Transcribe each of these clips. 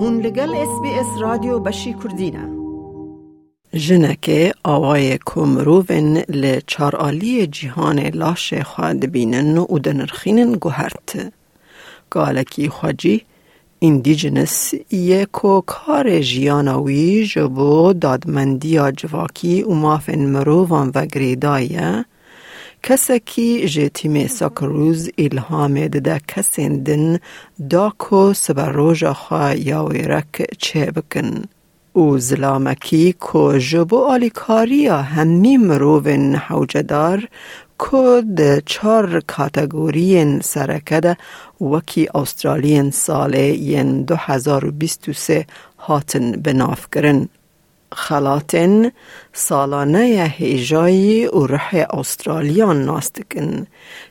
هون لگل اس بی اس رادیو بشی کردینه جنک آوای کمروون لچار جیهان لاش خواد بینن و دنرخینن گوهرت. گالکی خواجی ایندیجنس یکو کار جیانوی جبو دادمندی جواکی و مافن مرووان و گریدایه کسکی جتیم ساکروز الهام دده کسین دن دا کو سبر روژا خوا یاویرک چه بکن او زلامکی کو جبو آلیکاریا همی مروون حوجدار کو ده چار کاتگورین سرکده وکی آسترالین سال ین 2023 هاتن بناف کرن. خلاتن سالانه هیجایی و رح استرالیان ناستکن.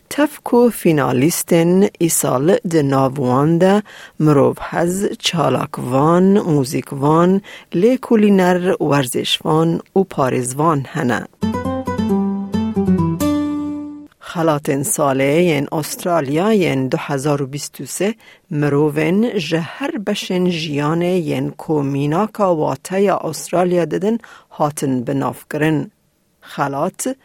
تفکو فینالیستن ای سال ده ناوان ده مروف هز چالاکوان، موزیکوان، لیکولینر ورزشوان و پارزوان هنه. خلاتن ساله استرالیا ین 2023 مروون جهر بشن جیان ین کومیناکا واته استرالیا ددن هاتن بناف کرن. خلات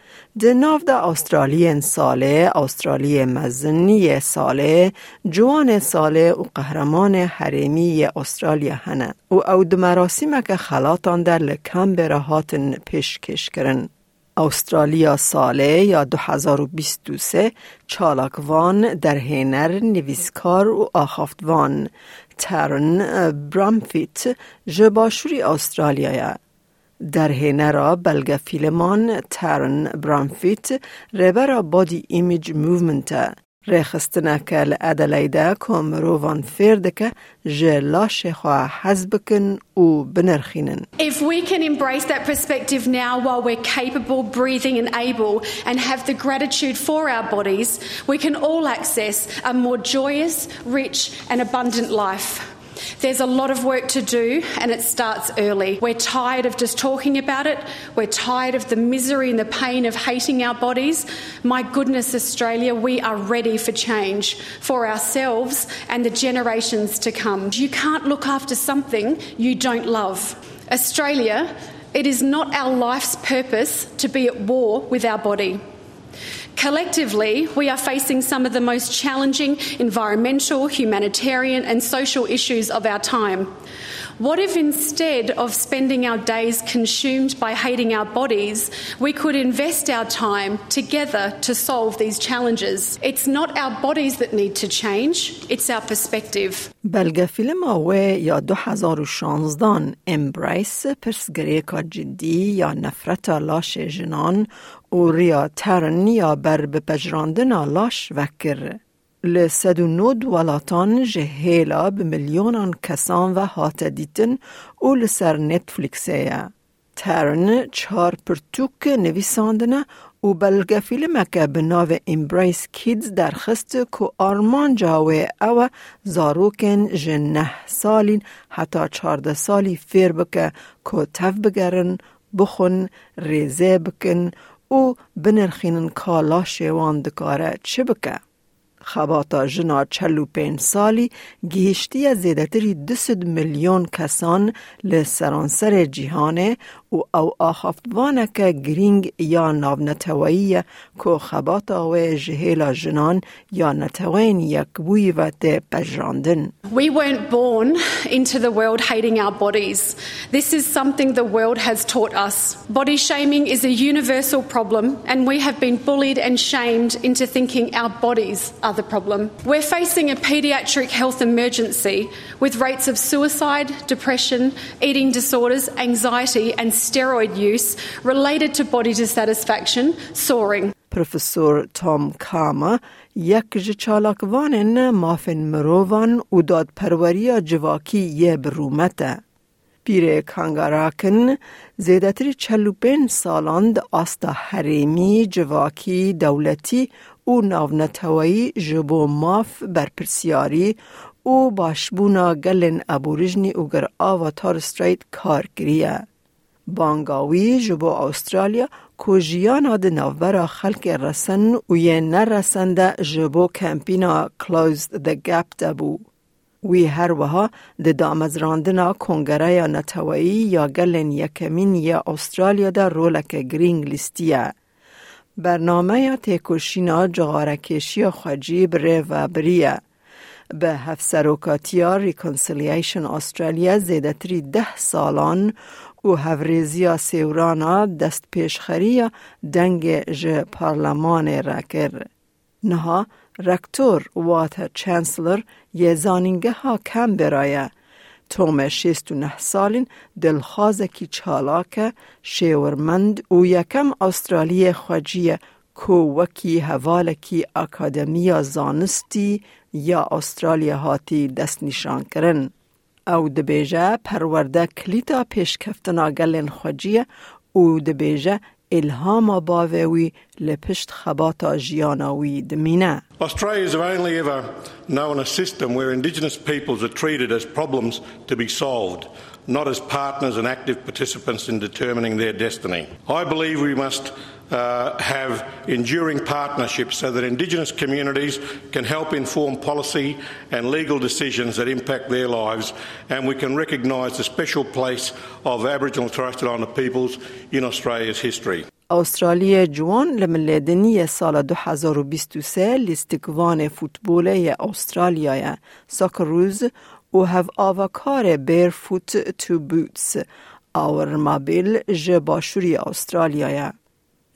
ده ناف ده استرالین ساله استرالی مزنی ساله جوان ساله و قهرمان حریمی استرالیا هنه و او ده مراسمه که خلاتان در لکمبره هاتن پیشکش کرن. استرالیا ساله یا 2023 چالاکوان دەرهێنەر نویسکار و ئاخافتوان ترن برامفیت جباشوری استرالیا در ئاسترالیایە. را بلگ فیلمان ترن برامفیت ڕێبەرە بادی ایمیج موومنتە. ایمیج موومنت ریخستنه که لعدلیده کم روان فیردکه جلاش خواه حزبکن و بنرخینن. If we can embrace that perspective now while we're capable, breathing and able and have the gratitude for our bodies, we can all access a more joyous, rich and abundant life. There's a lot of work to do, and it starts early. We're tired of just talking about it. We're tired of the misery and the pain of hating our bodies. My goodness, Australia, we are ready for change for ourselves and the generations to come. You can't look after something you don't love. Australia, it is not our life's purpose to be at war with our body. Collectively, we are facing some of the most challenging environmental, humanitarian, and social issues of our time. What if instead of spending our days consumed by hating our bodies, we could invest our time together to solve these challenges? It's not our bodies that need to change, it's our perspective. بلگه فیلم آوه یا 2016 امبریس پرسگریکا جدی یا نفرت لاش جنان و ریا ترن یا بر بپجراندن لاش وکر. و نود ولاتان جهیلا بملیونان کسان و هات دیتن و لسر نتفلیکسه ترن چار پرتوک نویساندنه و بلگه فیلم که به ناو امبریس کیدز درخست که آرمان جاوه او زاروکن جنه سالین حتی چارده سالی فیر بکه که تف بگرن بخون ریزه بکن و بنرخینن کالا شیوان دکاره چه بکه؟ خباتا جنا چلو پین سالی گیشتی زیدتری دسد میلیون کسان لسرانسر جیهانه و او آخافتوانه که گرینگ یا ناو نتوایی که خباتا و جهیلا جنان یا نتوین یک بوی و ته پجراندن. We weren't born into the world hating our bodies. This is something the world has taught us. Body shaming is a universal problem and we have been bullied and shamed into thinking our bodies are the problem. We're facing a paediatric health emergency with rates of suicide, depression, eating disorders, anxiety and steroid use related to body dissatisfaction soaring. پروفسور تام کاما یک جچالکوان مافن مروان و داد پروریا جواکی یه برومته. پیر کانگاراکن زیدتری چلوپین سالان د آستا حریمی جواکی دولتی و ناونتوایی جبو ماف برپرسیاری و باشبونا گلن ابوریجنی اوگر آوا تار ستریت کار کریه. بانگاوی جبو استرالیا کو جیانا د نوورا خلق رسن و یه نرسنده جبو کمپینا Close the Gap دبو. وی هر وها د دامزراندنا کنگره یا نتوایی یا گلن یکمین یا استرالیا در رولک گرینگ لیستیه. برنامه یا تکوشینا جغارکشی خجی بره و بریه. به هفت سروکاتیا ریکنسیلیشن استرالیا زیدتری ده سالان و هفریزیا سیورانا دست پیشخری دنگ ج پارلمان را کر. نها رکتور وات چانسلر یه زانینگه ها کم برایه. توم شیست و نه سالین دلخوازکی چالاک شیورمند و یکم استرالی خوجی کو وکی حوالکی اکادمیا زانستی یا استرالیا هاتی دست نشان کرن. او دبیجه پرورده کلیتا پیشکفتنا گلن خوجیه او دبیجه الهام باوی لپشت خباتا جیاناوی دمینه. Australians have only ever known a system where Indigenous peoples are treated as problems to be solved, not as partners and active participants in determining their destiny. I believe we must uh, have enduring partnerships so that Indigenous communities can help inform policy and legal decisions that impact their lives, and we can recognise the special place of Aboriginal and Torres Strait Islander peoples in Australia's history. استرالیا جوان لملیدنی سال 2023 لیستگوان فوتبول استرالیا ساکر روز و هف آوکار بیر فوت تو بوتس اور مابیل جباشوری استرالیا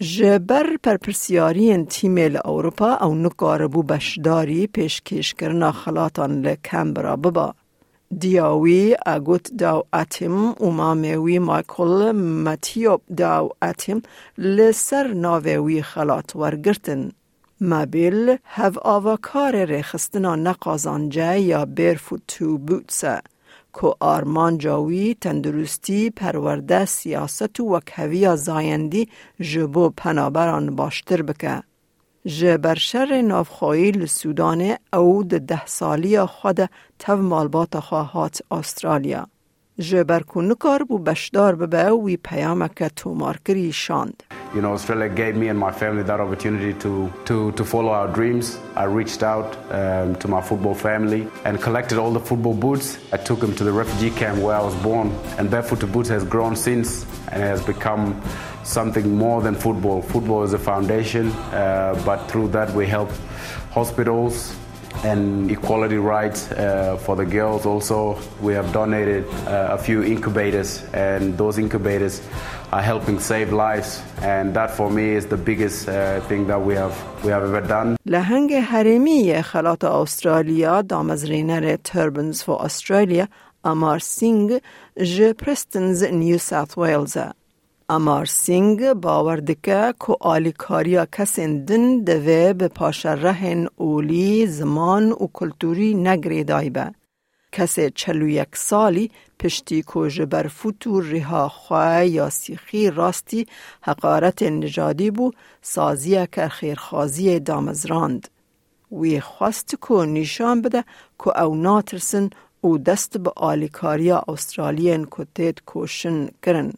جبر پرپرسیاری تیم اروپا او نکاربو بشداری پیشکش کرنا خلاطان لکمبرا ببا. دیاوی اگوت داو اتم و ماموی مایکل متیوب داو اتم لسر ناوی خلاط ورگرتن. مبیل هف آوکار رخستنا نقازانجه یا بیرفوت تو بوتسه. که آرمان جاوی تندرستی پرورده سیاست و وکهوی زایندی جبو پنابران باشتر بکه. جبر شر نافخوایی لسودان او ده ده سالی خود تو مالبات خواهات استرالیا. جبر کنکار بو بشدار ببه وی پیامک تو مارکری شاند. You know, Australia gave me and my family that opportunity to, to, to follow our dreams. I reached out um, to my football family and collected all the football boots. I took them to the refugee camp where I was born, and Barefoot to Boots has grown since and has become something more than football. Football is a foundation, uh, but through that we help hospitals, and equality rights uh, for the girls. Also, we have donated uh, a few incubators, and those incubators are helping save lives. And that, for me, is the biggest uh, thing that we have we have ever done. لهنگ حرمی خلات استرالیا دامزرینر تربنز فور استرالیا امار سینگ ج پرستنز نیو ساوت ویلز امار سینگ باور دکه که آلیکاریا کسین دن دوه به پاشرهن اولی زمان و کلتوری نگری دایبه. کسی چلو یک سالی پشتی که جبر فتور رها خواه یا سیخی راستی حقارت نجادی بو سازیه که خیرخازی دامزراند. وی خواست که نشان بده که او ناترسن او دست به آلیکاریا استرالین کتید کوشن کرن.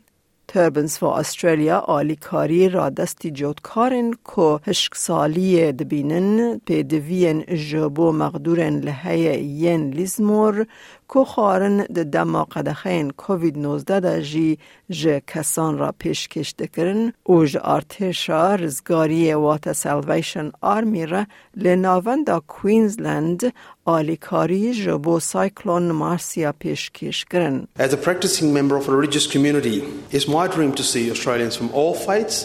تربنز فور استرالیا آلیکاری را دستی جوتکارن که هشک سالی دبینن پی دوین جبو مقدورن لحی ین لیزمور که خارن ده دماغ خین کووید 19 ده جی جه کسان را پیش کشته کرن و جه ارتشا رزگاری واتا سالویشن آرمی را لناون دا کوینزلند آلیکاری جه سایکلون مارسیا پیش کش کرن As a practicing member of a religious community, it's my dream to see Australians from all faiths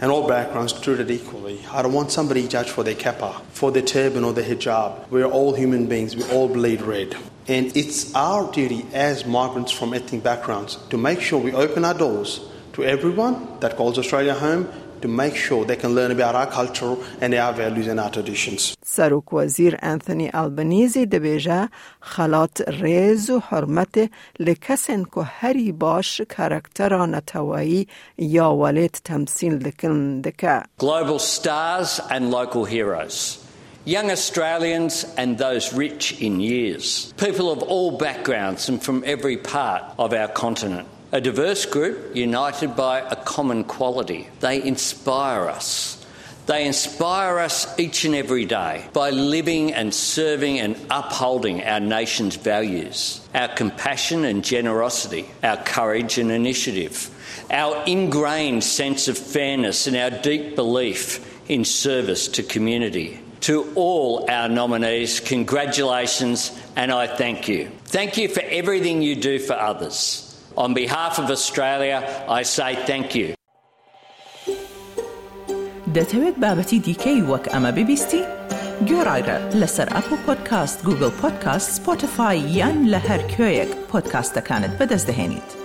and all backgrounds treated equally. I don't want somebody judged for their kippah, for their turban or their hijab. We're all human beings, we all bleed red. And it's our duty as migrants from ethnic backgrounds to make sure we open our doors to everyone that calls Australia home to make sure they can learn about our culture and our values and our traditions. سروک وزیر انثونی البنیزی دبیجه خلات ریز و حرمت لکسن که هری باش کرکترا نتوایی یا ولید تمثیل دکن دکه. Global stars and local heroes. Young Australians and those rich in years. People of all backgrounds and from every part of our continent. A diverse group united by a common quality. They inspire us. They inspire us each and every day by living and serving and upholding our nation's values, our compassion and generosity, our courage and initiative, our ingrained sense of fairness, and our deep belief in service to community To all our nominees, congratulations and I thank you. Thank you for everything you do for others. On behalf of Australia, I say thank you. دەتەوێت بابەتی دیکەی وەک ئەمە ببیستی؟ گۆڕایرە لەسەر ئەپ و پۆدکاست گوگل پۆدکاست سپۆتفاای یان لە هەر کوێیەک پۆدکاستەکانت بەدەستدەێنیت.